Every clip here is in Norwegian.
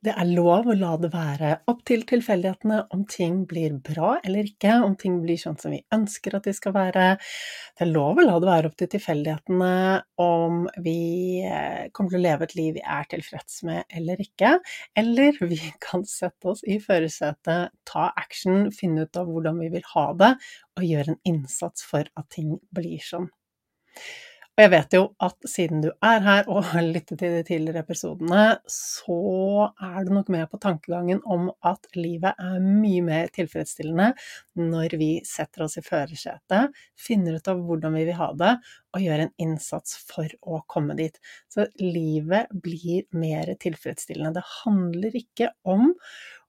Det er lov å la det være opp til tilfeldighetene om ting blir bra eller ikke, om ting blir sånn som vi ønsker at de skal være. Det er lov å la det være opp til tilfeldighetene om vi eh, kommer til å leve et liv vi er tilfreds med eller ikke. Eller vi kan sette oss i førersetet, ta action, finne ut av hvordan vi vil ha det, og gjøre en innsats for at ting blir sånn. Og jeg vet jo at siden du er her og har lyttet til de tidligere episodene, så er du nok med på tankegangen om at livet er mye mer tilfredsstillende når vi setter oss i førersetet, finner ut av hvordan vi vil ha det, og gjør en innsats for å komme dit. Så livet blir mer tilfredsstillende. Det handler ikke om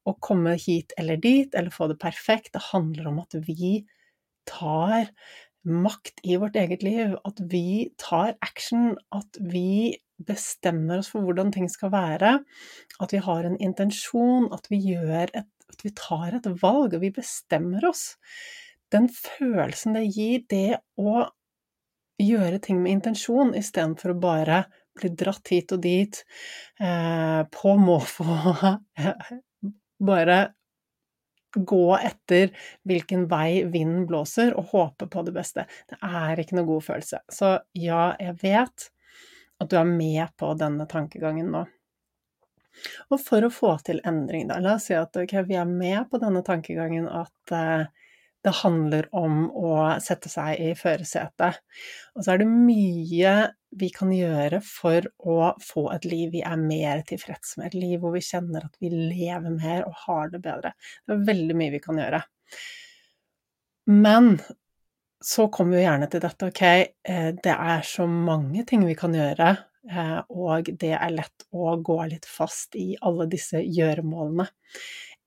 å komme hit eller dit, eller få det perfekt. Det handler om at vi tar makt i vårt eget liv, at vi tar action, at vi bestemmer oss for hvordan ting skal være, at vi har en intensjon, at vi, et, at vi tar et valg, og vi bestemmer oss. Den følelsen det gir, det å gjøre ting med intensjon istedenfor å bare bli dratt hit og dit eh, på måfå Bare gå etter hvilken vei vinden blåser, og håpe på det beste. Det er ikke noe god følelse. Så ja, jeg vet at du er med på denne tankegangen nå. Og for å få til endring, da, la oss si at okay, vi er med på denne tankegangen at uh, det handler om å sette seg i førersetet. Og så er det mye vi kan gjøre for å få et liv vi er mer tilfreds med. Et liv hvor vi kjenner at vi lever mer og har det bedre. Det er veldig mye vi kan gjøre. Men så kommer vi gjerne til dette, ok, eh, det er så mange ting vi kan gjøre, eh, og det er lett å gå litt fast i alle disse gjøremålene.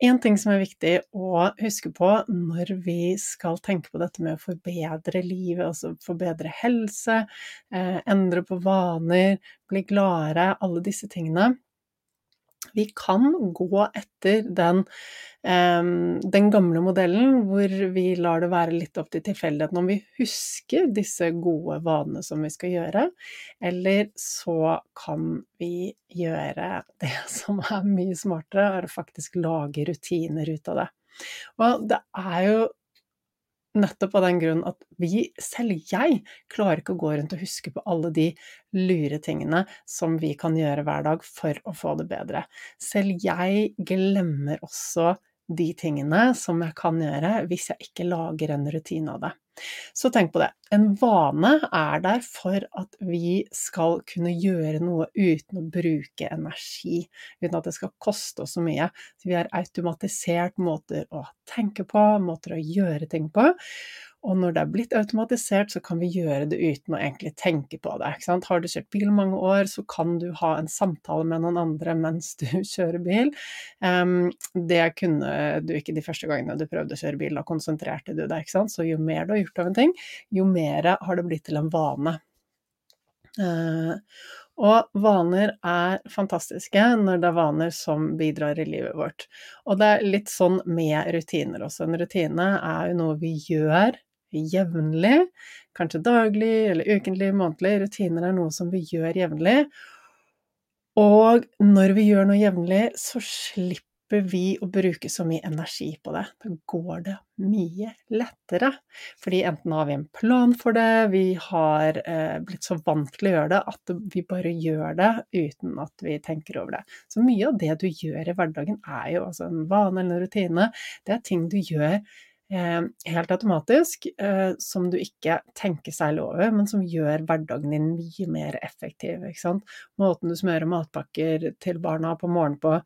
En ting som er viktig å huske på når vi skal tenke på dette med å forbedre livet, altså forbedre helse, eh, endre på vaner, bli gladere, alle disse tingene, vi kan gå etter den, den, gamle modellen hvor vi lar det være litt opp til tilfeldigheten om vi husker disse gode vanene som vi skal gjøre, eller så kan vi gjøre det som er mye smartere, er å faktisk lage rutiner ut av det. Og det er jo Nettopp av den grunn at vi, selv jeg, klarer ikke å gå rundt og huske på alle de lure tingene som vi kan gjøre hver dag for å få det bedre. Selv jeg glemmer også de tingene som jeg kan gjøre hvis jeg ikke lager en rutine av det. Så tenk på det. En vane er der for at vi skal kunne gjøre noe uten å bruke energi, uten at det skal koste oss så mye. Så vi har automatisert måter å tenke på, måter å gjøre ting på. Og når det er blitt automatisert, så kan vi gjøre det uten å egentlig tenke på det. Har du kjørt bil mange år, så kan du ha en samtale med noen andre mens du kjører bil. Um, det kunne du ikke de første gangene du prøvde å kjøre bil, da konsentrerte du deg, Så jo mer du har gjort av en ting, jo mer har det blitt til en vane. Uh, og vaner er fantastiske når det er vaner som bidrar i livet vårt. Og det er litt sånn med rutiner også. En rutine er jo noe vi gjør jevnlig, kanskje daglig eller ukentlig, månedlig. Rutiner er noe som vi gjør jevnlig. Og når vi gjør noe jevnlig, så slipper vi å bruke så mye energi på det. Da går det mye lettere. Fordi enten har vi en plan for det, vi har eh, blitt så vant til å gjøre det at vi bare gjør det uten at vi tenker over det. Så mye av det du gjør i hverdagen er jo altså en vane eller en rutine. Det er ting du gjør helt automatisk, eh, som du ikke tenker særlig over, men som gjør hverdagen din mye mer effektiv. Måten du smører matpakker til barna på morgenen på,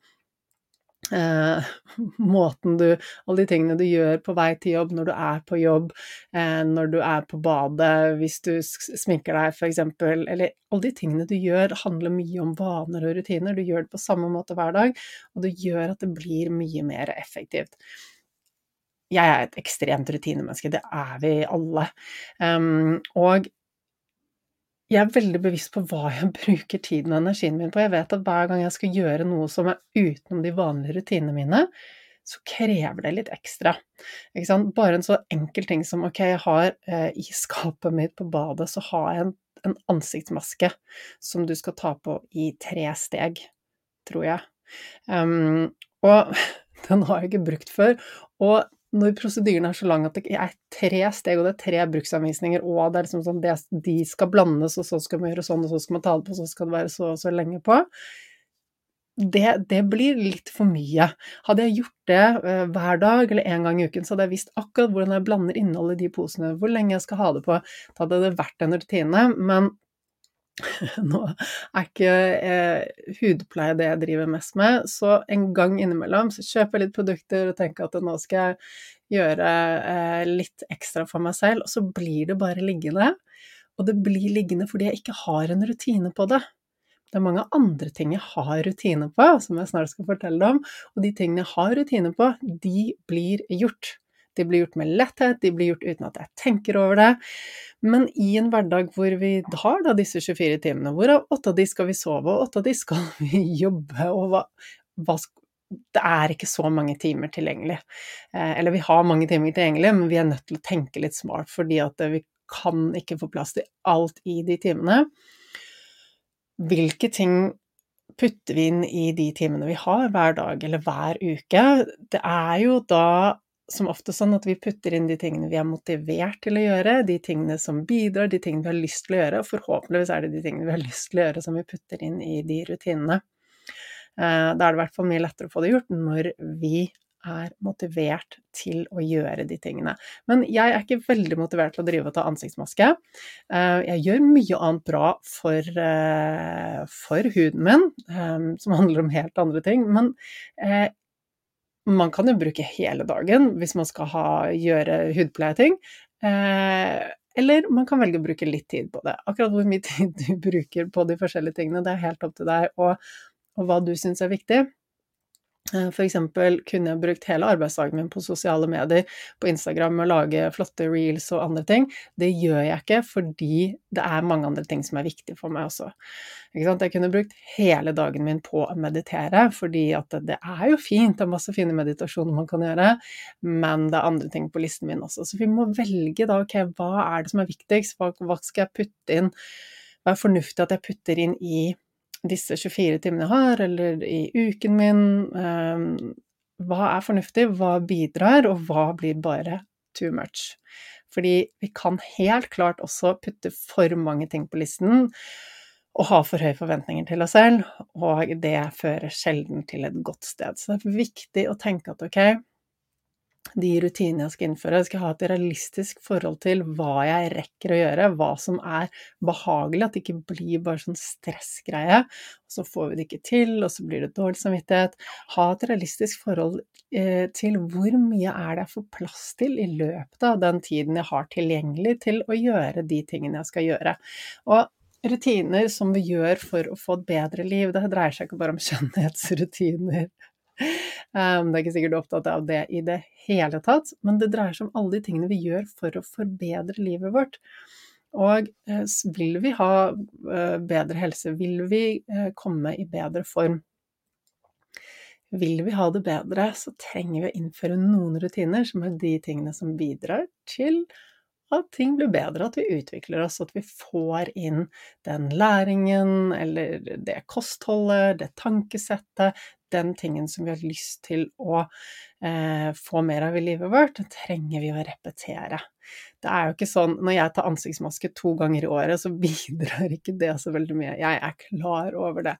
Eh, måten du Alle de tingene du gjør på vei til jobb, når du er på jobb, eh, når du er på badet, hvis du sminker deg eksempel, eller alle de tingene du gjør handler mye om vaner og rutiner. Du gjør det på samme måte hver dag, og det gjør at det blir mye mer effektivt. Jeg er et ekstremt rutinemenneske, det er vi alle. Um, og jeg er veldig bevisst på hva jeg bruker tiden og energien min på. Jeg vet at hver gang jeg skal gjøre noe som er utenom de vanlige rutinene mine, så krever det litt ekstra. Bare en så enkel ting som ok, jeg har eh, i skapet mitt på badet, så har jeg en, en, ansiktsmaske som du skal ta på i tre steg, tror jeg. Um, og den har jeg ikke brukt før. Og når prosedyren er så lang at det er tre steg, og det er tre bruksanvisninger, og det er liksom sånn det, de skal blandes, og så skal man gjøre sånn, og så skal man ta det på, og så skal det være så og så lenge på det, det, blir litt for mye. Hadde jeg gjort det uh, hver dag eller en gang i uken, så hadde jeg visst akkurat hvordan jeg blander innholdet i de posene, hvor lenge jeg skal ha det på. Da hadde det vært en rutine. Men Nå er ikke eh, hudpleie det jeg driver mest med, så en gang innimellom så kjøper jeg litt produkter og tenker at nå skal jeg gjøre eh, litt ekstra for meg selv, og så blir det bare liggende. Og det blir liggende fordi jeg ikke har en rutine på det. Det er mange andre ting jeg har rutine på, som jeg snart skal fortelle om, og de tingene jeg har rutine på, de blir gjort. De blir gjort med letthet, de blir gjort uten at jeg tenker over det. Men i en hverdag hvor vi har da disse 24 timene, hvorav åtte av de skal vi sove, og åtte av de skal vi jobbe, og hva, hva det er ikke så mange timer tilgjengelig. Eh, eller vi har mange timer tilgjengelig, men vi er nødt til å tenke litt smart, fordi at vi kan ikke få plass til alt i de timene. Hvilke ting putter vi inn i de timene vi har hver dag eller hver uke? Det er jo da som ofte sånn at vi putter inn de tingene vi er motivert til å gjøre, de tingene som bidrar, de tingene vi har lyst til å gjøre, og forhåpentligvis er det de tingene vi har lyst til å gjøre som vi putter inn i de rutinene. Eh, da er det i hvert fall mye lettere å få det gjort når vi er motivert til å gjøre de tingene. Men jeg er ikke veldig motivert til å drive og ta ansiktsmaske. Eh, jeg gjør mye annet bra for, eh, for huden min, som handler om helt andre ting. Men man kan jo bruke hele dagen hvis man skal ha, gjøre hudpleieting. Eh, eller man kan velge å bruke litt tid på det. Akkurat hvor mye tid du bruker på de forskjellige tingene, det er helt opp til deg og, og hva du syns er viktig. Eh, eksempel kunne jeg brukt hele arbeidsdagen min på sosiale medier, på Instagram, med å lage flotte reels og andre ting. Det gjør jeg ikke fordi det er mange andre ting som er viktige for meg også. Jeg kunne brukt hele dagen min på å meditere, fordi det er jo fint, det er masse fine meditasjoner man kan gjøre, men det er andre ting på listen min også. Så vi må velge da, ok, hva er det som er viktigst, hva skal jeg putte inn, hva er fornuftig at jeg putter inn i disse 24 timene jeg har, eller i uken min. Ehm, hva er fornuftig, hva bidrar, og hva blir bare too much? Fordi vi kan helt klart også putte for mange ting på listen og ha for høye forventninger til oss selv, og det fører sjelden til et godt sted. Så det er viktig å tenke at ok, de rutinene jeg skal innføre, Jeg skal ha et realistisk forhold til hva jeg rekker å gjøre, hva som er behagelig, at det ikke blir bare sånn stressgreie, så får vi det ikke til, og så blir det dårlig samvittighet. Ha et realistisk forhold eh, til hvor mye er det jeg får plass til i løpet av den tiden jeg har tilgjengelig til å gjøre de tingene jeg skal gjøre. Og rutiner som vi gjør for å få et bedre liv, det dreier seg ikke bare om skjønnhetsrutiner Um, det er ikke sikkert du er opptatt av det i det hele tatt, men det dreier seg om alle de tingene vi gjør for å forbedre livet vårt. Og eh, vil vi ha eh, bedre helse, vil vi eh, komme i bedre form, vil vi ha det bedre, så trenger vi å innføre noen rutiner som er de tingene som bidrar til at ting blir bedre, at vi utvikler oss, at vi får inn den læringen eller det kostholdet, det tankesettet, den tingen som vi har lyst til å eh, få mer av i livet vårt, den trenger vi å repetere. Det er jo ikke sånn Når jeg tar ansiktsmaske to ganger i året, så bidrar ikke det så veldig mye. Jeg er klar over det.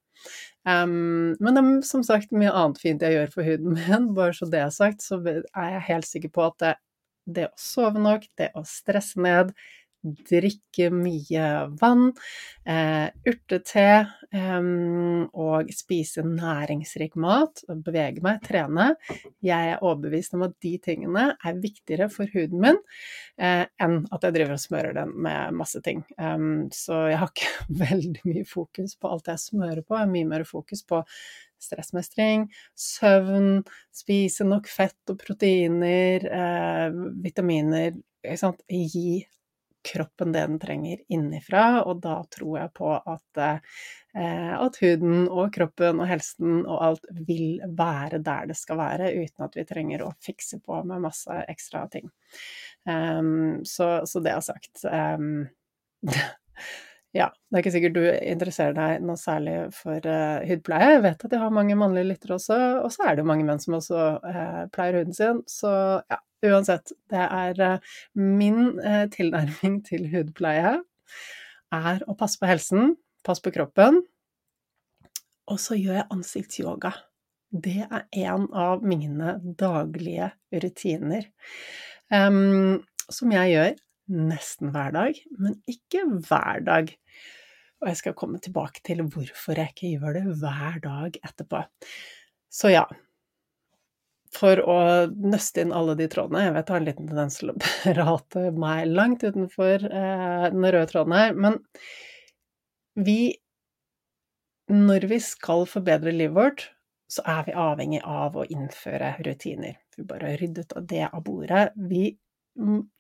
Um, men det er som sagt mye annet fint jeg gjør for huden min. Bare så det er sagt, så er jeg helt sikker på at det, det å sove nok, det å stresse ned, drikke mye vann, eh, urtete eh, og spise næringsrik mat, bevege meg, trene. Jeg er overbevist om at de tingene er viktigere for huden min eh, enn at jeg driver og smører den med masse ting. Um, så jeg har ikke veldig mye fokus på alt jeg smører på, jeg har mye mer fokus på stressmestring, søvn, spise nok fett og proteiner, eh, vitaminer Gi kroppen det den trenger innifra, og da tror jeg på at, eh, at huden og kroppen og helsen og alt vil være der det skal være, uten at vi trenger å fikse på med masse ekstra ting. Um, så, så, det har sagt um, Ja, det er ikke sikkert du interesserer deg noe særlig for uh, hudpleie. Jeg vet at jeg har mange mannlige lyttere også, og så er det jo mange menn som også uh, pleier huden sin. Så ja, uansett. Det er uh, min tilnærming til hudpleie er å passe på helsen, passe på kroppen, og så gjør jeg ansiktsyoga. Det er en av mine daglige rutiner. Um, som jeg gjør nesten hver dag, men ikke hver dag. Og jeg skal komme tilbake til hvorfor jeg ikke gjør det hver dag etterpå. Så ja, for å nøste inn alle de trådene Jeg vet jeg har en liten tendens til å prate meg langt utenfor eh, den røde tråden her, men vi Når vi skal forbedre livet vårt, så er vi avhengig av å innføre rutiner. Vi bare ryddet av det av bordet. Vi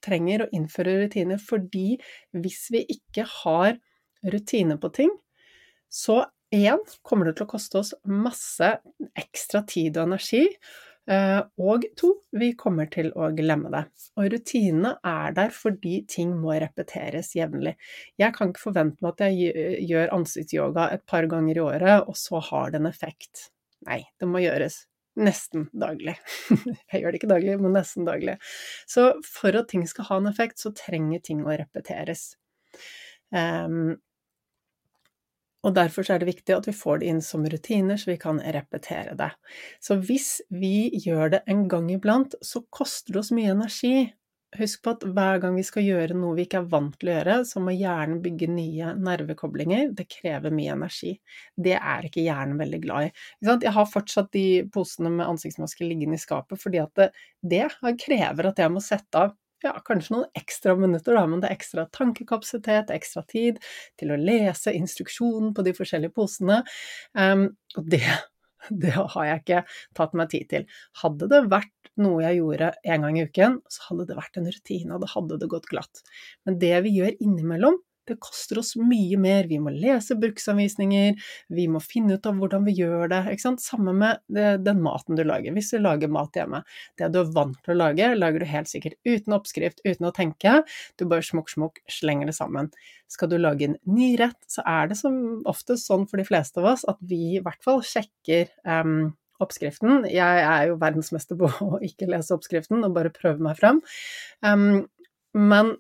trenger å innføre rutiner fordi hvis vi ikke har rutiner på ting, så én kommer det til å koste oss masse ekstra tid og energi. Eh, og to, vi kommer til å glemme det. Og rutinene er der fordi ting må repeteres jevnlig. Jeg kan ikke forvente meg at jeg gjør ansiktsyoga et par ganger i året, og så har det en effekt. Nei, det må gjøres nesten daglig. Jeg gjør det ikke daglig, men nesten daglig. Så for at ting skal ha en effekt, så trenger ting å repeteres. Um, og derfor er det viktig at vi får det inn som rutiner, så vi kan repetere det. Så hvis vi gjør det en gang iblant, så koster det oss mye energi Husk på at hver gang vi skal gjøre noe vi ikke er vant til å gjøre, så må hjernen bygge nye nervekoblinger. Det krever mye energi. Det er ikke hjernen veldig glad i. Jeg har fortsatt de posene med ansiktsmaske liggende i skapet fordi at det, det krever at jeg må sette av ja, kanskje noen ekstra minutter, da, men det er ekstra tankekapasitet, ekstra tid til å lese instruksjonen på de forskjellige posene. Um, og det det har jeg ikke tatt meg tid til. Hadde det vært noe jeg gjorde en gang i uken, så hadde det vært en rutine, og da hadde det gått glatt. Men det vi gjør innimellom, det koster oss mye mer. Vi må lese bruksanvisninger, vi må finne ut av hvordan vi gjør det. Ikke sant? Samme med den maten du lager. Hvis du lager mat hjemme, det du er vant til å lage, lager du helt sikkert uten oppskrift, uten å tenke. Du bare smukk, smukk, slenger det sammen. Skal du lage en ny rett, så er det som oftest sånn for de fleste av oss at vi i hvert fall sjekker um, oppskriften. Jeg er jo verdensmester på å ikke lese oppskriften og bare prøve meg frem. Um, men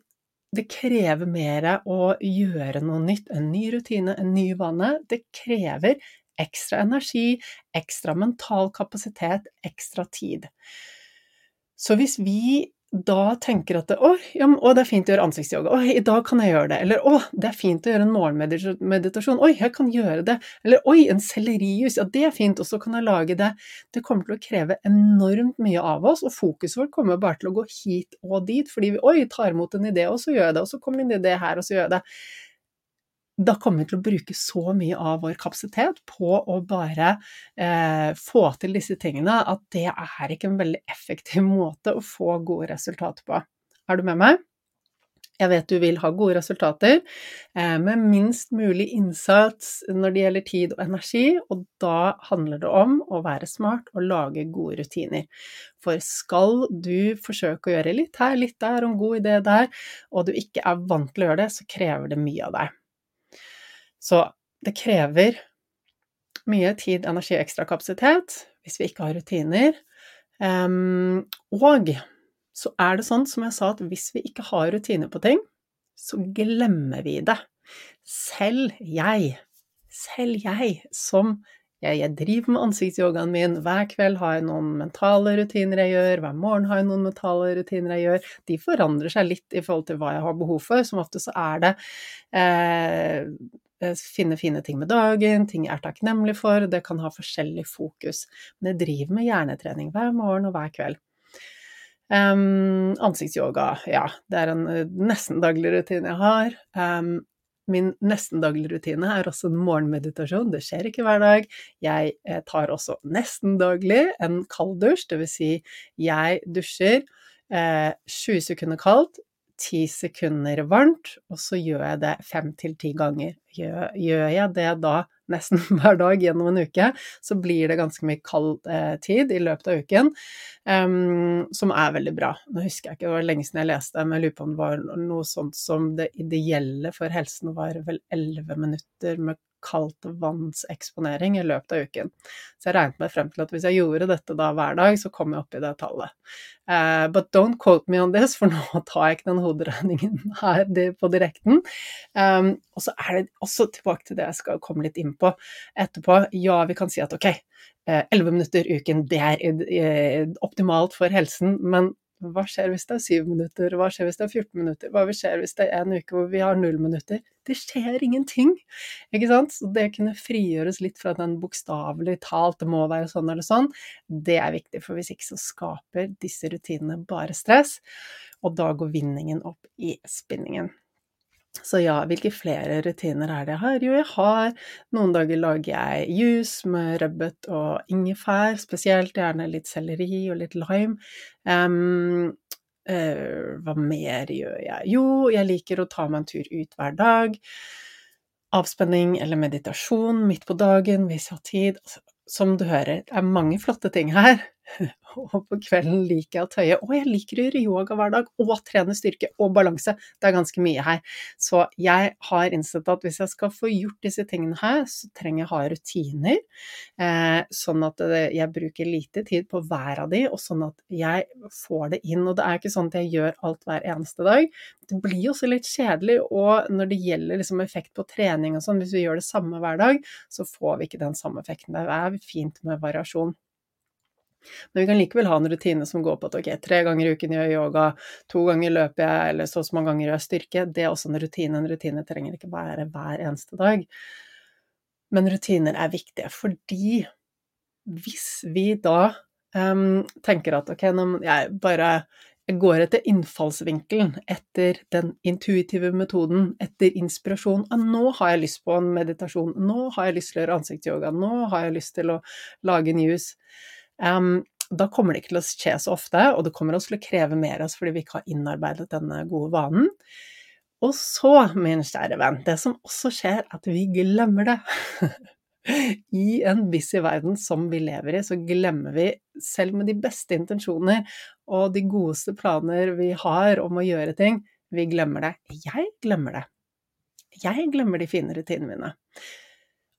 det krever mer å gjøre noe nytt, en ny rutine, en ny vane. Det krever ekstra energi, ekstra mental kapasitet, ekstra tid. Så hvis vi da tenker at å, ja, å, det er fint å gjøre ansiktsyoga, å, i dag kan jeg gjøre det. Eller å, det er fint å gjøre en morgenmeditasjon, oi, jeg kan gjøre det. Eller oi, en sellerijus, ja, det er fint, og så kan jeg lage det. Det kommer til å kreve enormt mye av oss, og fokuset vårt kommer bare til å gå hit og dit, fordi vi oi, tar imot en idé, og så gjør jeg det, og så kommer det en idé her, og så gjør jeg det da kommer vi til å bruke så mye av vår kapasitet på å bare eh, få til disse tingene at det er ikke en veldig effektiv måte å få gode resultater på. Er du med meg? Jeg vet du vil ha gode resultater eh, med minst mulig innsats når det gjelder tid og energi, og da handler det om å være smart og lage gode rutiner. For skal du forsøke å gjøre litt her, litt der, og en god idé der, og du ikke er vant til å gjøre det, så krever det mye av deg. Så det krever mye tid, energi og ekstra kapasitet hvis vi ikke har rutiner. Um, og så er det sånn, som jeg sa, at hvis vi ikke har rutiner på ting, så glemmer vi det. Selv jeg, selv jeg som Jeg, jeg driver med ansiktsyogaen min. Hver kveld har jeg noen mentale rutiner jeg gjør. Hver morgen har jeg noen mentale rutiner jeg gjør. De forandrer seg litt i forhold til hva jeg har behov for. Som ofte så er det eh, finne fine ting med dagen, ting jeg er takknemlig for. Det kan ha forskjellig fokus. Men jeg driver med hjernetrening hver morgen og hver kveld. Um, ansiktsyoga, ja, det er en nesten daglig rutine jeg har. Um, Min nesten daglige rutine er også en morgenmeditasjon. Det skjer ikke hver dag. Jeg eh, tar også nesten daglig en kalddusj, dvs. Si jeg dusjer eh, 20 sekunder kaldt, 10 sekunder varmt, og så gjør jeg det fem til ti ganger. Gjør, gjør, jeg det da nesten hver dag gjennom en uke, så blir det ganske mye kald eh, tid i løpet av uken, um, som er veldig bra. Nå husker jeg ikke, det var lenge siden jeg leste, men jeg lurer på om det var noe sånt som det ideelle for helsen var vel elleve minutter med kaldt vannseksponering i løpet av uken. Så jeg regnet meg frem til at hvis jeg gjorde dette da hver dag, så kom jeg opp i det tallet. Uh, but don't quote me on this, for nå tar jeg ikke den hoderegningen her på direkten. Um, og så er det også tilbake til det jeg skal komme litt inn på etterpå. Ja, vi kan si at ok, eh, elleve minutter uken, det er eh, optimalt for helsen, men hva skjer hvis det er syv minutter, hva skjer hvis det er 14 minutter, hva skjer hvis det er en uke hvor vi har null minutter? Det skjer ingenting, ikke sant? Så det kunne frigjøres litt fra den bokstavelig talt, det må være sånn eller sånn, det er viktig, for hvis ikke så skaper disse rutinene bare stress, og da går vinningen opp i spinningen. Så ja, hvilke flere rutiner er det jeg har? Jo, jeg har Noen dager lager jeg juice med rødbet og ingefær, spesielt gjerne litt selleri og litt lime. Um, uh, hva mer gjør jeg? Jo, jeg liker å ta meg en tur ut hver dag. Avspenning eller meditasjon midt på dagen hvis jeg har tid. Altså, som du hører, det er mange flotte ting her. Og på kvelden liker jeg å tøye. Og jeg liker å gjøre yoga hver dag, og trene styrke og balanse. Det er ganske mye her. Så jeg har innsett at hvis jeg skal få gjort disse tingene her, så trenger jeg å ha rutiner. Eh, sånn at jeg bruker lite tid på hver av de, og sånn at jeg får det inn. Og det er ikke sånn at jeg gjør alt hver eneste dag. Det blir også litt kjedelig, og når det gjelder liksom effekt på trening og sånn, hvis vi gjør det samme hver dag, så får vi ikke den samme effekten. Det er fint med variasjon. Men vi kan likevel ha en rutine som går på at ok, tre ganger i uken gjør jeg yoga, to ganger løper jeg, eller så og så mange ganger gjør jeg styrke. Det er også en rutine. En rutine trenger ikke være hver eneste dag. Men rutiner er viktige, fordi hvis vi da um, tenker at ok, jeg bare jeg går etter innfallsvinkelen, etter den intuitive metoden, etter inspirasjon. Ah, nå har jeg lyst på en meditasjon, nå har jeg lyst til å gjøre ansiktsyoga, nå har jeg lyst til å lage news. Um, da kommer det ikke til å skje så ofte, og det kommer også til å kreve mer av oss fordi vi ikke har innarbeidet denne gode vanen. Og så, min kjære venn, det som også skjer, er at vi glemmer det. I en busy verden som vi lever i, så glemmer vi, selv med de beste intensjoner og de godeste planer vi har om å gjøre ting, vi glemmer det. Jeg glemmer det. Jeg glemmer de fine rutinene mine.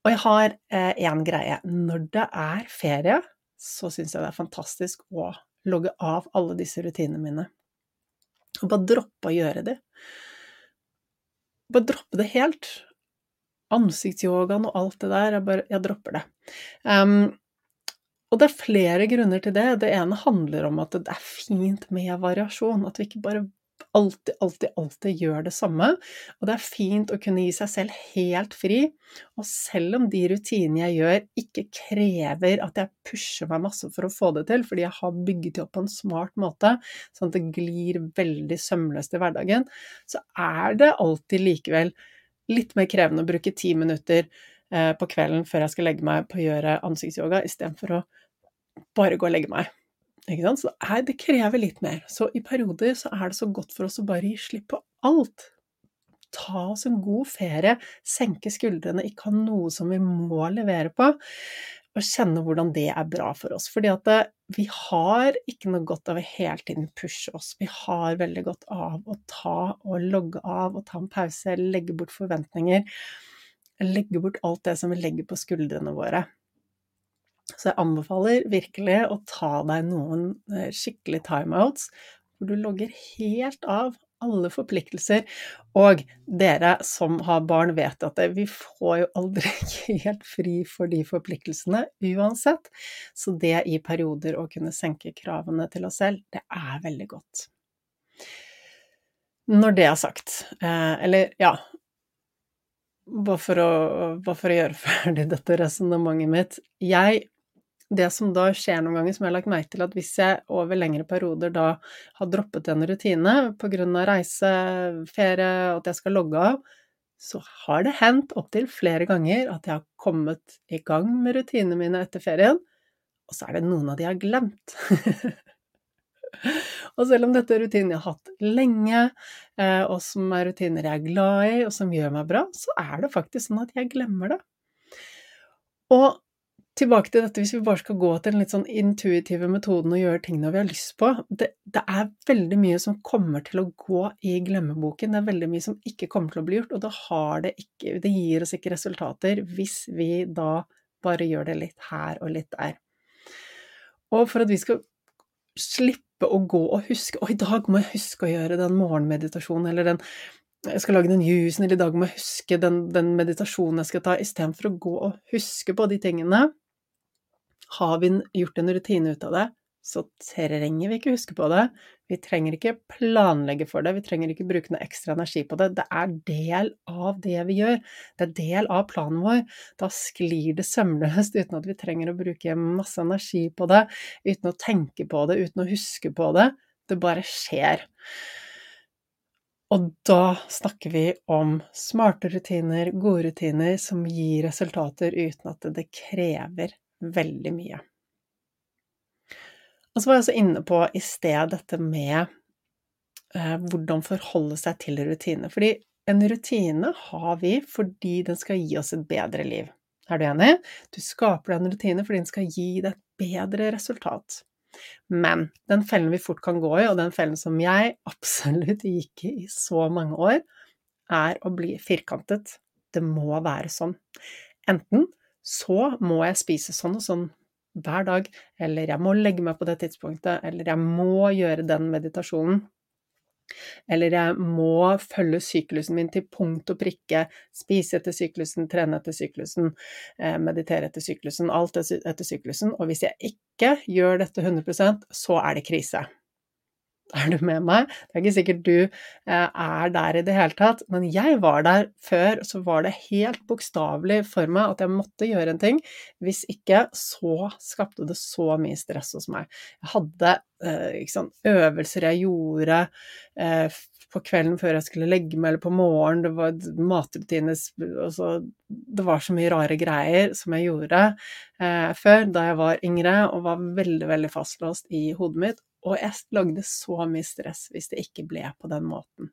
Og jeg har én eh, greie. Når det er ferie, så syns jeg det er fantastisk å logge av alle disse rutinene mine. Og bare droppe å gjøre det. Bare droppe det helt. Ansiktsyogaen og alt det der, jeg bare Jeg dropper det. Um, og det er flere grunner til det. Det ene handler om at det er fint med variasjon. At vi ikke bare alltid, alltid, alltid gjør det samme. Og det er fint å kunne gi seg selv helt fri. Og selv om de rutinene jeg gjør, ikke krever at jeg pusher meg masse for å få det til, fordi jeg har bygget det opp på en smart måte, sånn at det glir veldig sømløst i hverdagen, så er det alltid likevel litt mer krevende å bruke ti minutter eh, på kvelden før jeg skal legge meg på å gjøre ansiktsyoga, istedenfor å bare gå og legge meg. Så det, det krever litt mer. Så i perioder så er det så godt for oss å bare gi slipp på alt. Ta oss en god ferie, senke skuldrene, ikke ha noe som vi må levere på, og kjenne hvordan det er bra for oss. Fordi at det, vi har ikke noe godt av å hele tiden pushe oss. Vi har veldig godt av å ta og logge av og ta en pause, legge bort forventninger. Legge bort alt det som vi legger på skuldrene våre. Så jeg anbefaler virkelig å ta deg noen eh, skikkelig timeouts hvor du logger helt av alle forpliktelser. Og dere som har barn, vet at vi får jo aldri helt fri for de forpliktelsene uansett. Så det i perioder å kunne senke kravene til oss selv, det er veldig godt. Når det er sagt, eh, eller ja bare for, å, bare for å gjøre ferdig dette resonnementet mitt Jeg det som da skjer noen ganger, som jeg har lagt merke til, at hvis jeg over lengre perioder da har droppet en rutine pga. reise, ferie, og at jeg skal logge av, så har det hendt opptil flere ganger at jeg har kommet i gang med rutinene mine etter ferien, og så er det noen av de jeg har glemt. og selv om dette er rutiner jeg har hatt lenge, eh, og som er rutiner jeg er glad i, og som gjør meg bra, så er det faktisk sånn at jeg glemmer det. Og tilbake til dette, hvis vi bare skal gå til den litt sånn intuitive metoden og gjøre tingene vi har lyst på det, det, er veldig mye som kommer til å gå i glemmeboken. Det er veldig mye som ikke kommer til å bli gjort, og det ikke Det gir oss ikke resultater hvis vi da bare gjør det litt her og litt der. Og for at vi skal slippe å gå og huske Og i dag må jeg huske å gjøre den morgenmeditasjonen, eller den jeg skal lage den juicen, eller i dag må jeg huske den, den meditasjonen jeg skal ta, istedenfor å gå og huske på de tingene, har vi gjort en rutine ut av det, så trenger vi ikke huske på det. Vi trenger ikke planlegge for det, vi trenger ikke bruke noe ekstra energi på det. Det er del av det vi gjør, det er del av planen vår. Da sklir det sømløst uten at vi trenger å bruke masse energi på det, uten å tenke på det, uten å huske på det. Det bare skjer. Og da snakker vi om smarte rutiner, gode rutiner som gir resultater uten at det krever veldig mye. Og så var jeg også inne på i sted dette med eh, hvordan forholde seg til rutine. Fordi en rutine har vi fordi den skal gi oss et bedre liv. Er du enig? Du skaper deg en rutine fordi den skal gi deg et bedre resultat. Men den fellen vi fort kan gå i, og den fellen som jeg absolutt gikk i i så mange år, er å bli firkantet. Det må være sånn. Enten så må jeg spise sånn og sånn hver dag, eller jeg må legge meg på det tidspunktet, eller jeg må gjøre den meditasjonen. Eller jeg må følge syklusen min til punkt og prikke, spise etter syklusen, trene etter syklusen, eh, meditere etter syklusen, alt etter syklusen. Og hvis jeg ikke gjør dette 100% så er det krise. Er du med meg? Det er ikke sikkert du eh, er der i det hele tatt, men jeg var der før, så var det helt bokstavelig for meg at jeg måtte gjøre en ting. Hvis ikke, så skapte det så mye stress hos meg. Jeg hadde sant, øvelser jeg gjorde eh, på kvelden før jeg skulle legge meg, eller på morgenen, det var matrutiner altså, Det var så mye rare greier som jeg gjorde før, da jeg var yngre, og var veldig, veldig fastlåst i hodet mitt. Og jeg lagde så mye stress hvis det ikke ble på den måten.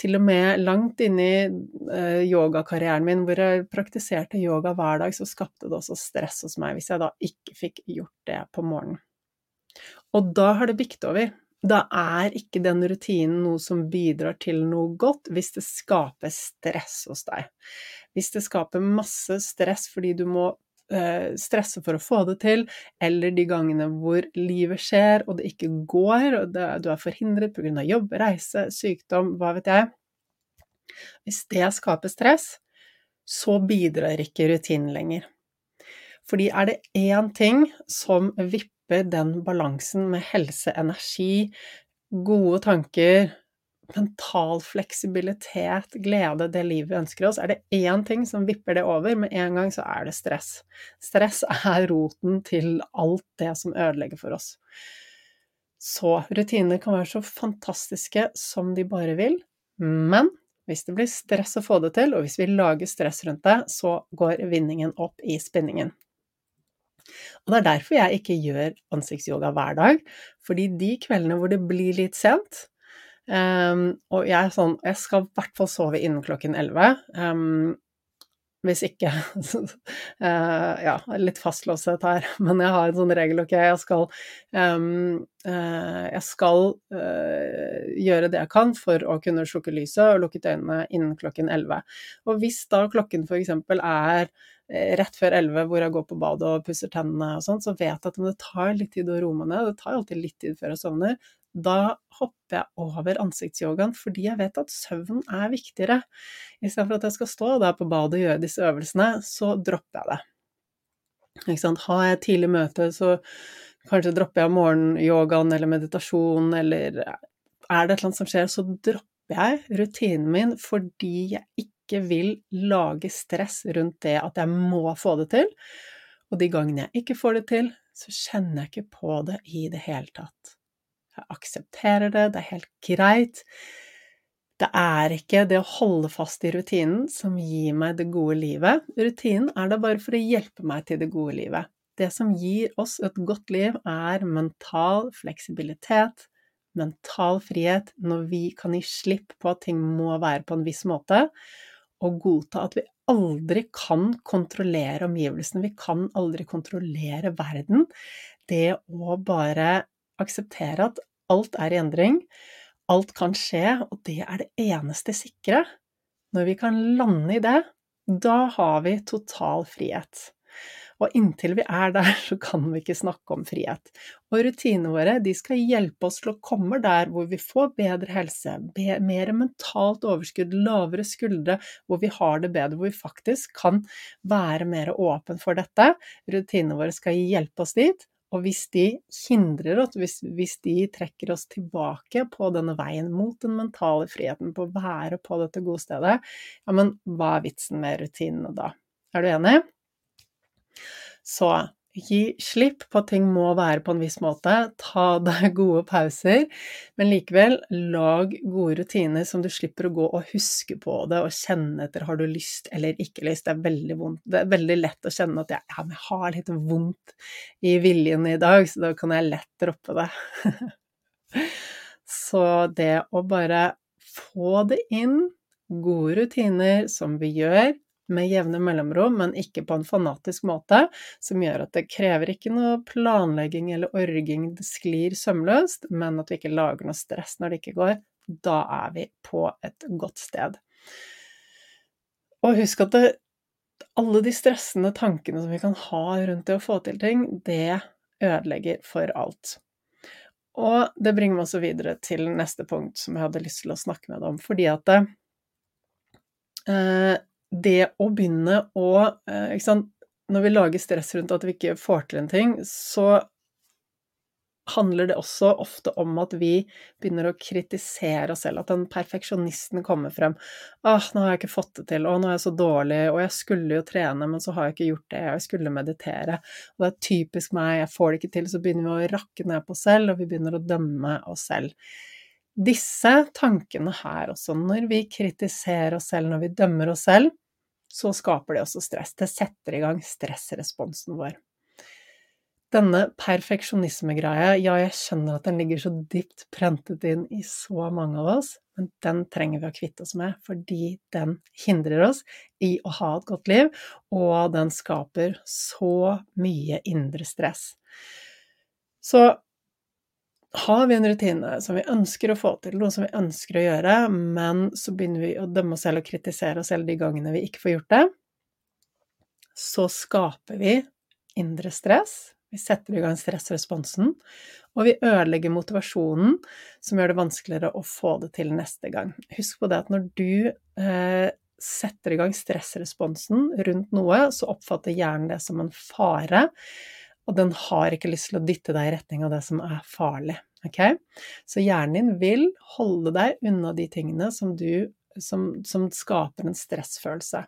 Til og med langt inn i uh, yogakarrieren min, hvor jeg praktiserte yoga hver dag, så skapte det også stress hos meg hvis jeg da ikke fikk gjort det på morgenen. Og da har det bikt over. Da er ikke den rutinen noe som bidrar til noe godt, hvis det skaper stress hos deg. Hvis det skaper masse stress fordi du må Eh, stresse for å få det til, eller de gangene hvor livet skjer og det ikke går, og det, du er forhindret pga. jobb, reise, sykdom, hva vet jeg. Hvis det skaper stress, så bidrar ikke rutinen lenger. Fordi er det én ting som vipper den balansen med helse, energi, gode tanker, mental fleksibilitet, glede, det livet vi ønsker oss, er det én ting som vipper det over, med en gang så er det stress. Stress er roten til alt det som ødelegger for oss. Så rutiner kan være så fantastiske som de bare vil, men hvis det blir stress å få det til, og hvis vi lager stress rundt det, så går vinningen opp i spinningen. Og det er derfor jeg ikke gjør ansiktsyoga hver dag, fordi de kveldene hvor det blir litt sent, Um, og jeg er sånn Jeg skal i hvert fall sove innen klokken elleve. Um, hvis ikke uh, Ja, litt fastlåshet her, men jeg har en sånn regel, ok, jeg skal um, uh, Jeg skal uh, gjøre det jeg kan for å kunne slukke lyset og lukket øynene innen klokken elleve. Og hvis da klokken eksempel er rett før elleve hvor jeg går på badet og pusser tennene og sånn, så vet jeg at det tar litt tid å roe meg ned, det tar alltid litt tid før jeg sovner, Da hopper jeg over ansiktsyogaen fordi jeg vet at søvn er viktigere. Istedenfor at jeg skal stå der på badet og gjøre disse øvelsene, så dropper jeg det. Har jeg tidlig møte, så kanskje dropper jeg morgenyogaen eller meditasjon, eller er det et eller annet som skjer, så dropper jeg rutinen min fordi jeg ikke vil lage stress rundt det at jeg må få det til. Og de gangene jeg ikke får det til, så kjenner jeg ikke på det i det hele tatt. Jeg aksepterer det, det er helt greit. Det er ikke det å holde fast i rutinen som gir meg det gode livet. Rutinen er der bare for å hjelpe meg til det gode livet. Det som gir oss et godt liv, er mental fleksibilitet, mental frihet, når vi kan gi slipp på at ting må være på en viss måte, og godta at vi aldri kan kontrollere omgivelsene, vi kan aldri kontrollere verden. Det å bare akseptere at alt er i endring, alt kan skje, og det er det eneste sikre. Når vi kan lande i det, da har vi total frihet. Og inntil vi er der, så kan vi ikke snakke om frihet. Og rutinene våre de skal hjelpe oss til å komme der hvor vi får bedre helse, mer mentalt overskudd, lavere skuldre, hvor vi har det bedre, hvor vi faktisk kan være mer åpen for dette. Rutinene våre skal hjelpe oss dit. Og hvis de hindrer oss, hvis, hvis, de trekker oss tilbake på denne veien mot den mentale friheten, på å være på dette gode stedet, ja, men hva er vitsen med rutinene da? Er du enig? Så gi slipp på at ting må være på en viss måte, ta deg gode pauser, men likevel lag gode rutiner som du slipper å gå og huske på det og kjenne etter har du lyst eller ikke lyst. Det er veldig vondt. Det er veldig lett å kjenne at jeg, ja, jeg har litt vondt i viljen i dag, så da kan jeg lett droppe det. så det å bare få det inn, gode rutiner som vi gjør, med jevne mellomrom, men ikke på en fanatisk måte, som gjør at det krever ikke noe planlegging eller orging, det sklir sømløst, men at vi ikke lager noe stress når det ikke går. Da er vi på et godt sted. Og husk at det, alle de stressende tankene som vi kan ha rundt det å få til ting, det ødelegger for alt. Og det bringer meg også videre til neste punkt som jeg hadde lyst til å snakke med deg om, fordi at det, eh, det å begynne å eh, sant, Når vi lager stress rundt at vi ikke får til en ting, så handler det også ofte om at vi begynner å kritisere oss selv, at den perfeksjonisten kommer frem. 'Ah, nå har jeg ikke fått det til. Å, nå er jeg så dårlig. Og jeg skulle jo trene, men så har jeg ikke gjort det. Jeg skulle meditere.' Og det er typisk meg, jeg får det ikke til. Så begynner vi å rakke ned på oss selv, og vi begynner å dømme oss selv. Disse tankene her også, når vi kritiserer oss selv, når vi dømmer oss selv, så skaper det også stress. Det setter i gang stressresponsen vår. Denne perfeksjonismegreia, ja, jeg skjønner at den ligger så dypt prentet inn i så mange av oss, men den trenger vi å kvitte oss med, fordi den hindrer oss i å ha et godt liv, og den skaper så mye indre stress. Så har vi en rutine som vi ønsker å få til, noe som vi ønsker å gjøre, men så begynner vi å dømme oss selv og kritisere oss selv de gangene vi ikke får gjort det, så skaper vi indre stress. Vi setter i gang stressresponsen, og vi ødelegger motivasjonen, som gjør det vanskeligere å få det til neste gang. Husk på det at når du eh, setter i gang stressresponsen rundt noe, så oppfatter hjernen det som en fare og den har ikke lyst til å dytte deg i retning av det som er farlig. Okay? Så hjernen din vil holde deg unna de tingene som, du, som, som skaper en stressfølelse.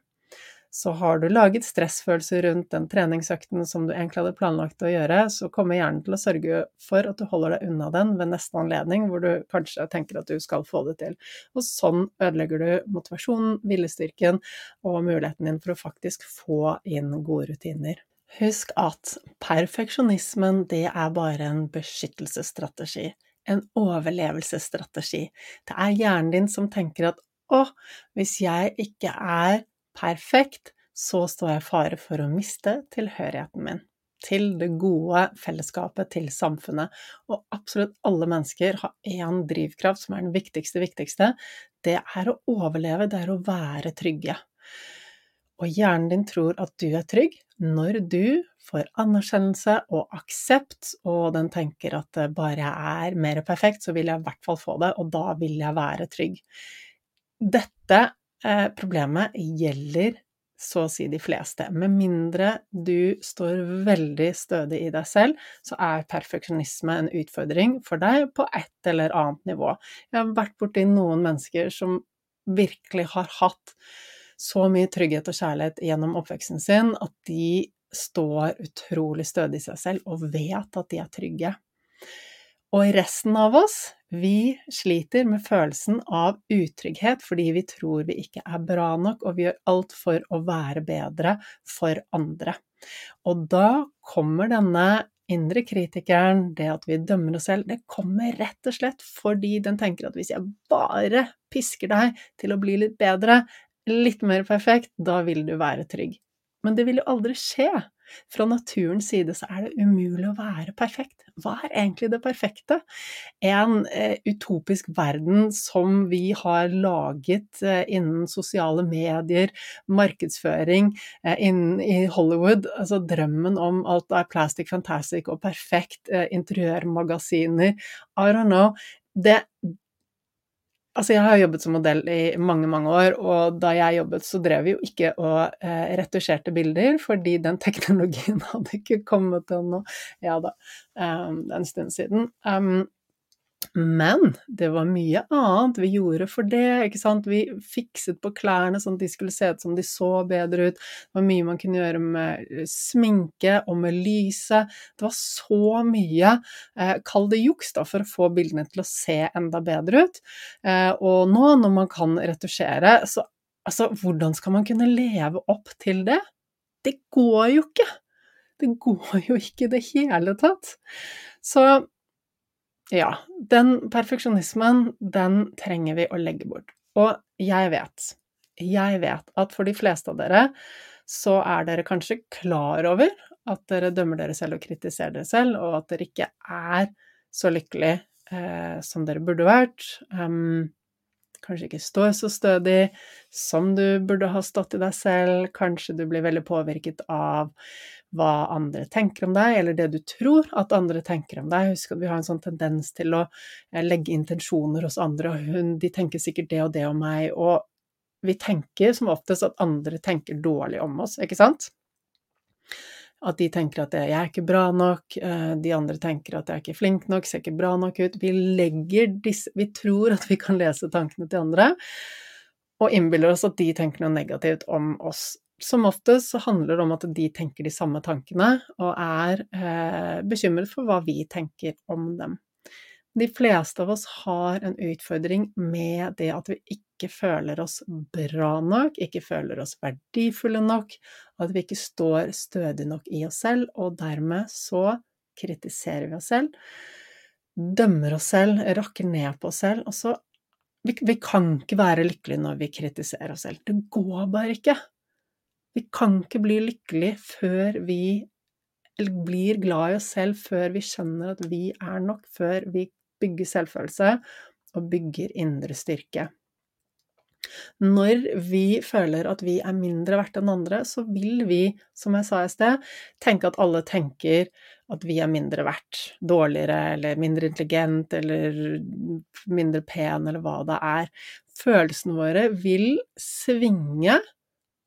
Så har du laget stressfølelse rundt den treningsøkten som du egentlig hadde planlagt å gjøre, så kommer hjernen til å sørge for at du holder deg unna den ved neste anledning hvor du kanskje tenker at du skal få det til. Og sånn ødelegger du motivasjonen, viljestyrken og muligheten din for å faktisk få inn gode rutiner. Husk at perfeksjonismen, det er bare en beskyttelsesstrategi, en overlevelsesstrategi. Det er hjernen din som tenker at å, hvis jeg ikke er perfekt, så står jeg i fare for å miste tilhørigheten min til det gode fellesskapet, til samfunnet. Og absolutt alle mennesker har én drivkraft som er den viktigste, viktigste. Det er å overleve, det er å være trygge. Og hjernen din tror at du er trygg når du får anerkjennelse og aksept, og den tenker at bare jeg er mer perfekt, så vil jeg i hvert fall få det, og da vil jeg være trygg. Dette eh, problemet gjelder så å si de fleste. Med mindre du står veldig stødig i deg selv, så er perfeksjonisme en utfordring for deg på et eller annet nivå. Jeg har vært borti noen mennesker som virkelig har hatt så mye trygghet og kjærlighet gjennom oppveksten sin at de står utrolig stødig i seg selv og vet at de er trygge. Og resten av oss, vi sliter med følelsen av utrygghet fordi vi tror vi ikke er bra nok, og vi gjør alt for å være bedre for andre. Og da kommer denne indre kritikeren, det at vi dømmer oss selv, det kommer rett og slett fordi den tenker at hvis jeg bare pisker deg til å bli litt bedre, litt mer perfekt, da vil du være trygg. Men det vil jo aldri skje. Fra naturens side så er det umulig å være perfekt. Hva er egentlig det perfekte? En eh, utopisk verden som vi har laget eh, innen sosiale medier, markedsføring, eh, innen i Hollywood. Altså drømmen om alt er plastic fantastic og perfekt, eh, interiørmagasiner. I don't know. Det, Altså, jeg har jobbet som modell i mange, mange år, og da jeg jobbet, så drev vi jo ikke og eh, retusjerte bilder, fordi den teknologien hadde ikke kommet ennå. Ja da, um, en stund siden. Um, men det var mye annet vi gjorde for det, ikke sant. Vi fikset på klærne sånn at de skulle se ut som de så bedre ut. Det var mye man kunne gjøre med eh, sminke og med lyset. Det var så mye, eh, kall det juks, da, for å få bildene til å se enda bedre ut. Eh, og nå, når man kan retusjere, så altså, hvordan skal man kunne leve opp til det? Det går jo ikke! Det går jo ikke i det hele tatt. Så ja, den perfeksjonismen, den trenger vi å legge bort. Og jeg vet, jeg vet at for de fleste av dere så er dere kanskje klar over at dere dømmer dere selv og kritiserer dere selv, og at dere ikke er så lykkelig eh, som dere burde vært. Um, kanskje ikke står så stødig som du burde ha stått i deg selv. Kanskje du blir veldig påvirket av hva andre tenker om deg, eller det du tror at andre tenker om deg. Husk at vi har en sånn tendens til å eh, legge intensjoner hos andre, og de tenker sikkert det og det om meg, og vi tenker som oftest at andre tenker dårlig om oss, ikke sant? At de tenker at 'jeg er ikke bra nok', eh, de andre tenker at 'jeg er ikke flink nok', 'ser ikke bra nok ut'. Vi legger disse Vi tror at vi kan lese tankene til andre, og innbiller oss at de tenker noe negativt om oss som oftest så handler det om at de tenker de samme tankene, og er eh, bekymret for hva vi tenker om dem. De fleste av oss har en utfordring med det at vi ikke føler oss bra nok, ikke føler oss verdifulle nok, at vi ikke står stødig nok i oss selv, og dermed så kritiserer vi oss selv, dømmer oss selv, rakker ned på oss selv, og så vi, vi kan ikke være lykkelige når vi kritiserer oss selv. Det går bare ikke. Vi kan ikke bli lykkelige før vi blir glad i oss selv, før vi skjønner at vi er nok, før vi bygger selvfølelse og bygger indre styrke. Når vi føler at vi er mindre verdt enn andre, så vil vi, som jeg sa i sted, tenke at alle tenker at vi er mindre verdt, dårligere eller mindre intelligent eller mindre pen eller hva det er. Følelsene våre vil svinge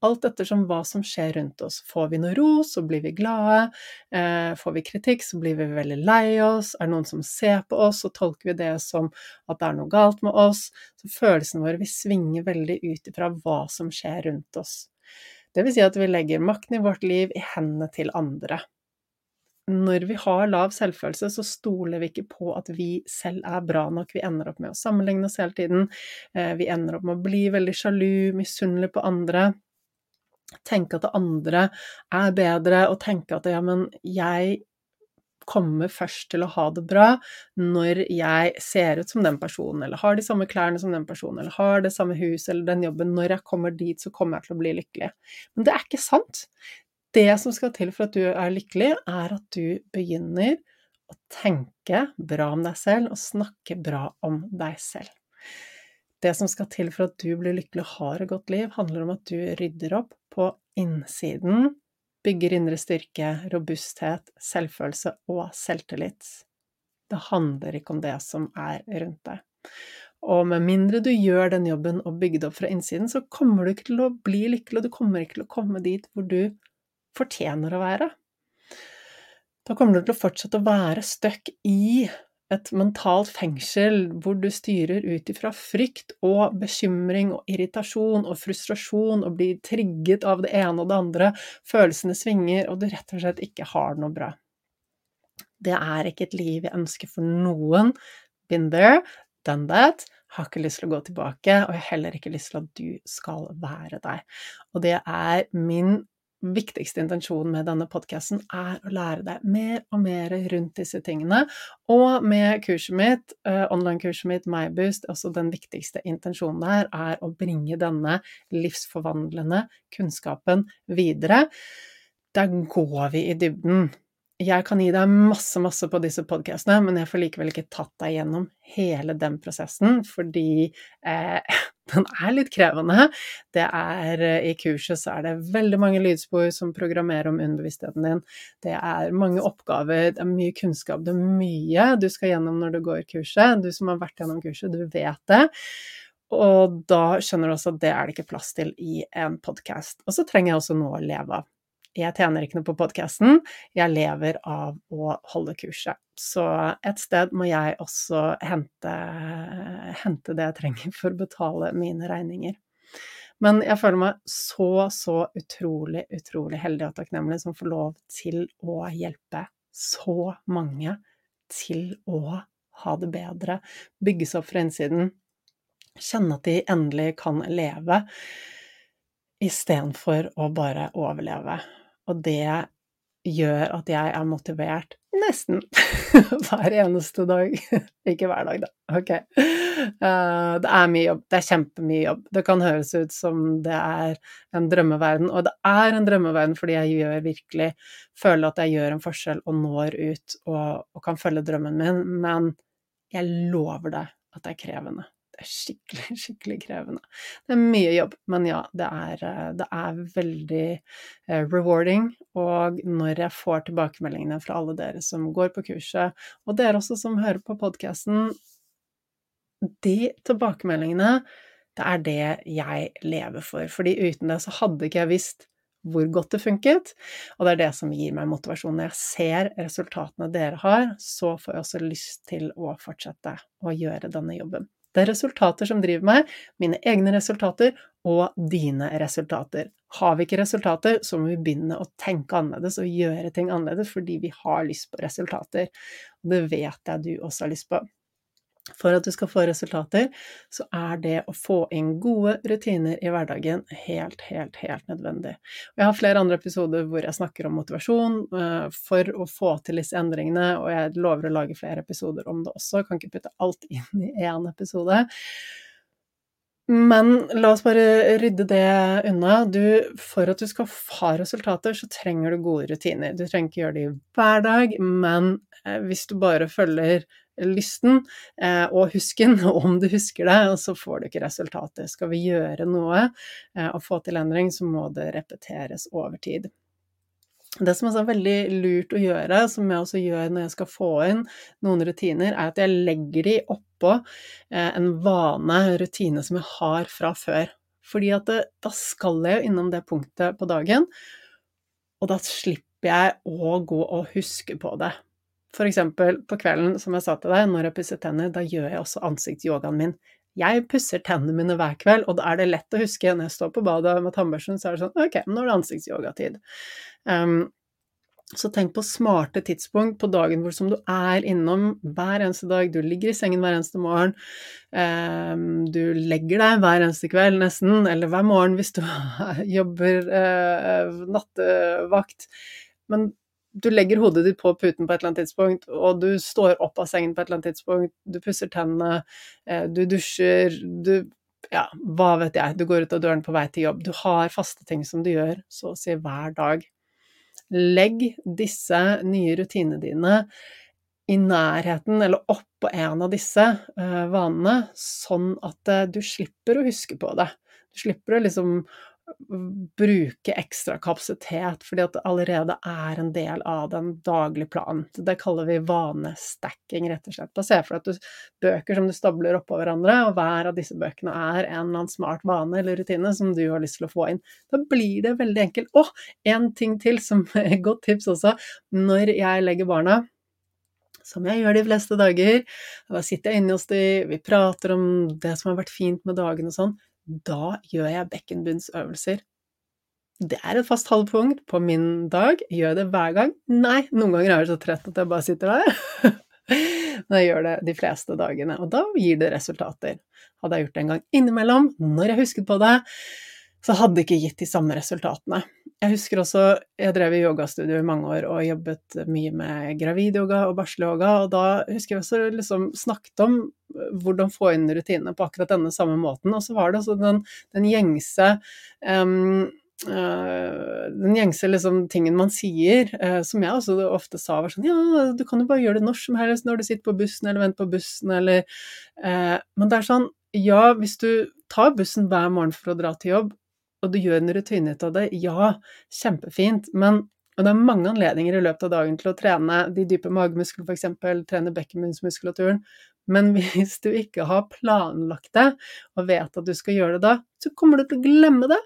alt ettersom hva som skjer rundt oss. Får vi noe ros, så blir vi glade. Eh, får vi kritikk, så blir vi veldig lei oss. Er det noen som ser på oss, så tolker vi det som at det er noe galt med oss. Så følelsene våre vil svinge veldig ut ifra hva som skjer rundt oss. Det vil si at vi legger makten i vårt liv i hendene til andre. Når vi har lav selvfølelse, så stoler vi ikke på at vi selv er bra nok. Vi ender opp med å sammenligne oss hele tiden. Eh, vi ender opp med å bli veldig sjalu, misunnelige på andre tenke at det andre er bedre, og tenke at ja, men jeg kommer først til å ha det bra når jeg ser ut som den personen, eller har de samme klærne som den personen, eller har det samme huset eller den jobben. Når jeg kommer dit, så kommer jeg til å bli lykkelig. Men det er ikke sant. Det som skal til for at du er lykkelig, er at du begynner å tenke bra om deg selv og snakke bra om deg selv. Det som skal til for at du blir lykkelig og har et godt liv, handler om at du rydder opp på innsiden, bygger indre styrke, robusthet, selvfølelse og selvtillit. Det handler ikke om det som er rundt deg. Og med mindre du gjør den jobben og bygger det opp fra innsiden, så kommer du ikke til å bli lykkelig, og du kommer ikke til å komme dit hvor du fortjener å være. Da kommer du til å fortsette å være stuck i et mentalt fengsel hvor du styrer ut ifra frykt og bekymring og irritasjon og frustrasjon og blir trigget av det ene og det andre, følelsene svinger, og du rett og slett ikke har noe bra. Det er ikke et liv jeg ønsker for noen. Been there, done that. Har ikke lyst til å gå tilbake, og jeg har heller ikke lyst til at du skal være deg. Og det er min viktigste intensjonen med denne podkasten er å lære deg mer og mer rundt disse tingene. Og med kurset mitt, uh, online-kurset mitt MyBoost, også den viktigste intensjonen der er å bringe denne livsforvandlende kunnskapen videre. Der går vi i dybden jeg kan gi deg masse, masse på disse podkastene, men jeg får likevel ikke tatt deg gjennom hele den prosessen, fordi eh, den er litt krevende. Det er I kurset så er det veldig mange lydspor som programmerer om underbevisstheten din. Det er mange oppgaver, det er mye kunnskap, det er mye du skal gjennom når du går kurset. Du som har vært gjennom kurset, du vet det. Og da skjønner du også at det er det ikke plass til i en podkast. Og så trenger jeg også noe å leve av jeg tjener ikke noe på podkasten, jeg lever av å holde kurset. Så et sted må jeg også hente, hente det jeg trenger for å betale mine regninger. Men jeg føler meg så, så utrolig, utrolig heldig og takknemlig som får lov til å hjelpe så mange til å ha det bedre, bygge seg opp fra innsiden, kjenne at de endelig kan leve, istedenfor å bare overleve. Og det gjør at jeg er motivert nesten hver eneste dag. Ikke hver dag, da. Ok. Uh, det er mye jobb. Det er kjempemye jobb. Det kan høres ut som det er en drømmeverden, og det er en drømmeverden fordi jeg gjør virkelig Føler at jeg gjør en forskjell og når ut og, og kan følge drømmen min, men jeg lover deg at det er krevende det er skikkelig, skikkelig krevende. Det er mye jobb, men ja, det er, eh, det er veldig eh, rewarding. Og når jeg får tilbakemeldingene fra alle dere som går på kurset, og dere også som hører på podkasten, de tilbakemeldingene, det er det jeg lever for. Fordi uten det så hadde ikke jeg visst hvor godt det funket, og det er det som gir meg motivasjon. Når jeg ser resultatene dere har, så får jeg også lyst til å fortsette å gjøre denne jobben. Det er resultater som driver meg, mine egne resultater og dine resultater. Har vi ikke resultater, så må vi begynne å tenke annerledes og gjøre ting annerledes fordi vi har lyst på resultater. Det vet jeg du også har lyst på. For at du skal få resultater, så er det å få inn gode rutiner i hverdagen helt, helt, helt nødvendig. Jeg har flere andre episoder hvor jeg snakker om motivasjon uh, for å få til disse endringene, og jeg lover å lage flere episoder om det også. Jeg kan ikke putte alt inn i én episode. Men la oss bare rydde det unna. Du, for at du skal ha resultater, så trenger du gode rutiner. Du trenger ikke gjøre det hver dag, men eh, hvis du bare følger lysten eh, og husken, om du husker det, og så får du ikke resultatet. Skal vi gjøre noe eh, og få til endring, så må det repeteres over tid. Det som er veldig lurt å gjøre, som jeg også gjør når jeg skal få inn noen rutiner, er at jeg legger de oppå eh, en vane, rutine, som jeg har fra før. Fordi at det, da skal jeg jo innom det punktet på dagen, og da slipper jeg å gå og huske på det. For eksempel på kvelden, som jeg sa til deg, når jeg pusser tenner, da gjør jeg også ansiktsyogaen min. Jeg pusser tennene mine hver kveld, og da er det lett å huske når jeg står på badet med tannbørsten, så er det sånn ok, nå er det ansiktsyogatid. Um, så tenk på smarte tidspunkt på dagen hvor som du er innom hver eneste dag. Du ligger i sengen hver eneste morgen. Um, du legger deg hver eneste kveld, nesten, eller hver morgen hvis du jobber uh, nattevakt. Men du legger hodet ditt på puten på et eller annet tidspunkt, og du står opp av sengen på et eller annet tidspunkt, du pusser tennene, eh, du dusjer, du Ja, hva vet jeg, du går ut av døren på vei til jobb. Du har faste ting som du gjør så å si hver dag. Legg disse nye rutinene dine i nærheten eller oppå en av disse uh, vanene, sånn at uh, du slipper å huske på det. Du slipper å liksom bruke ekstra kapasitet, fordi at det allerede er en del av den daglige planen. Det kaller vi vanestacking, rett og slett. Bare se for deg at du bøker som du stabler oppå hverandre, og hver av disse bøkene er en eller annen smart vane eller rutine som du har lyst til å få inn. Da blir det veldig enkelt. Å, en ting til som er et godt tips også. Når jeg legger barna som jeg gjør de fleste dager. Da sitter jeg inne hos de, vi prater om det som har vært fint med dagen og sånn da gjør jeg bekkenbunnsøvelser. Det er et fast halvpunkt på min dag. Gjør jeg det hver gang? Nei, noen ganger er jeg så trett at jeg bare sitter der. Men jeg gjør det de fleste dagene, og da gir det resultater. Hadde jeg gjort det en gang innimellom, når jeg husket på det, så hadde det ikke gitt de samme resultatene. Jeg husker også Jeg drev i yogastudio i mange år og jobbet mye med gravidyoga og barselyoga, og da husker jeg også liksom snakket om eh, hvordan få inn rutinene på akkurat denne samme måten. Og så var det altså den, den gjengse um, Uh, den gjengse liksom, tingen man sier, uh, som jeg også ofte sa, var sånn Ja, du kan jo bare gjøre det når som helst, når du sitter på bussen eller venter på bussen, eller uh, Men det er sånn Ja, hvis du tar bussen hver morgen for å dra til jobb, og du gjør en rutine ut av det, ja, kjempefint, men og det er mange anledninger i løpet av dagen til å trene de dype magemusklene, f.eks., trene bekkenbunnsmuskulaturen, men hvis du ikke har planlagt det, og vet at du skal gjøre det da, så kommer du til å glemme det.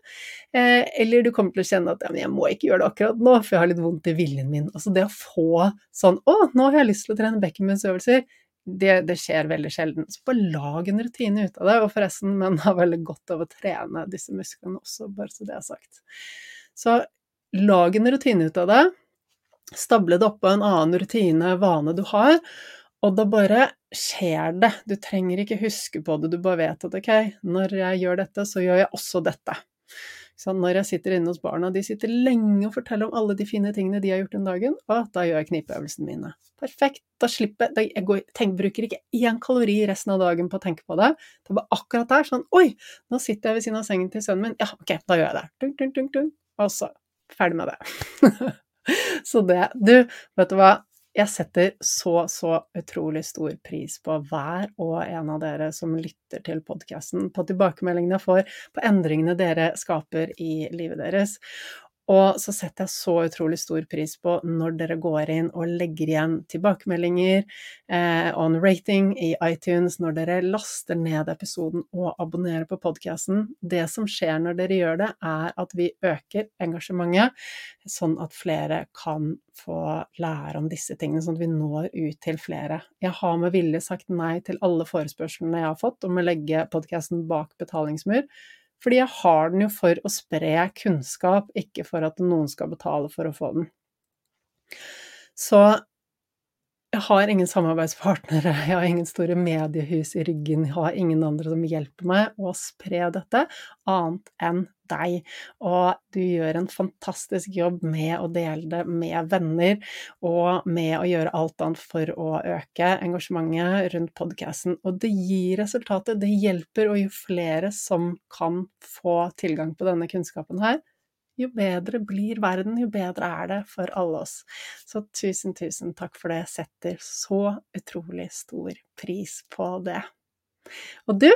Eh, eller du kommer til å kjenne at ja, jeg må ikke gjøre det akkurat nå, for jeg har litt vondt i viljen min. Altså det å få sånn Å, nå har jeg lyst til å trene bekkenbunnsøvelser det, det, skjer veldig sjelden. Så bare lag en rutine ut av det. Og forresten, menn har veldig godt av å trene disse musklene også, bare så det er sagt. Så lag en rutine ut av det. Stable det oppå en annen rutine, vane du har, og da bare skjer det. Du trenger ikke huske på det, du bare vet at ok, når jeg gjør dette, så gjør jeg også dette. Så når jeg sitter inne hos barna, de sitter lenge og forteller om alle de fine tingene de har gjort den dagen, og da gjør jeg knipeøvelsene mine. Perfekt. Da slipper jeg Jeg går, tenk, bruker ikke én kalori resten av dagen på å tenke på det. Det var akkurat der. Sånn Oi, nå sitter jeg ved siden av sengen til sønnen min. Ja, ok, da gjør jeg det. Dung, dung, dung, dung. Og så ferdig med det. så det Du, vet du hva? Jeg setter så, så utrolig stor pris på hver og en av dere som lytter til podkasten, på tilbakemeldingene jeg får, på endringene dere skaper i livet deres. Og så setter jeg så utrolig stor pris på når dere går inn og legger igjen tilbakemeldinger eh, og en rating i iTunes, når dere laster ned episoden og abonnerer på podkasten. Det som skjer når dere gjør det, er at vi øker engasjementet, sånn at flere kan få lære om disse tingene, sånn at vi når ut til flere. Jeg har med vilje sagt nei til alle forespørslene jeg har fått om å legge podkasten bak betalingsmur fordi jeg har den jo for å spre kunnskap, ikke for at noen skal betale for å få den. Så jeg har ingen samarbeidspartnere, jeg har ingen store mediehus i ryggen, jeg har ingen andre som hjelper meg å spre dette, annet enn deg. Og du gjør en fantastisk jobb med å dele det med venner, og med å gjøre alt annet for å øke engasjementet rundt podkasten. Og det gir resultater, det hjelper, og jo flere som kan få tilgang på denne kunnskapen her, jo bedre blir verden, jo bedre er det for alle oss. Så tusen, tusen takk for det. Jeg setter så utrolig stor pris på det. Og du,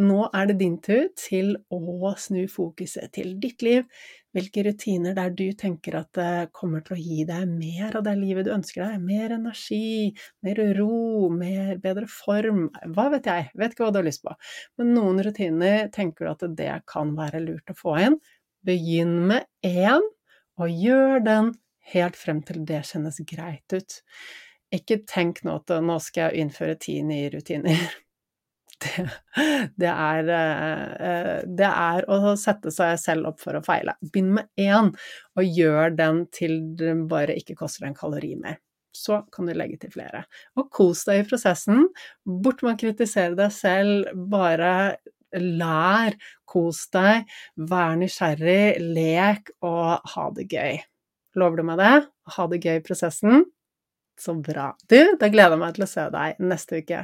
nå er det din tur til å snu fokuset til ditt liv. Hvilke rutiner der du tenker at det kommer til å gi deg mer av det livet du ønsker deg? Mer energi, mer ro, mer bedre form? Hva vet jeg? Vet ikke hva du har lyst på. Men noen rutiner tenker du at det kan være lurt å få inn. Begynn med én, og gjør den helt frem til det kjennes greit ut. Ikke tenk nå at nå skal jeg innføre ti nye rutiner. Det, det, er, eh, det, er, å sette seg selv opp for å feile. Begynn med én, og gjør den til det bare ikke koster en kalori mer. Så kan du legge til flere. Og kos deg i prosessen. Bort med å kritisere deg selv, bare lær, kos deg, vær nysgjerrig, lek og ha det gøy. Lover du meg det? Ha det gøy i prosessen? Så bra. Du, da gleder jeg meg til å se deg neste uke.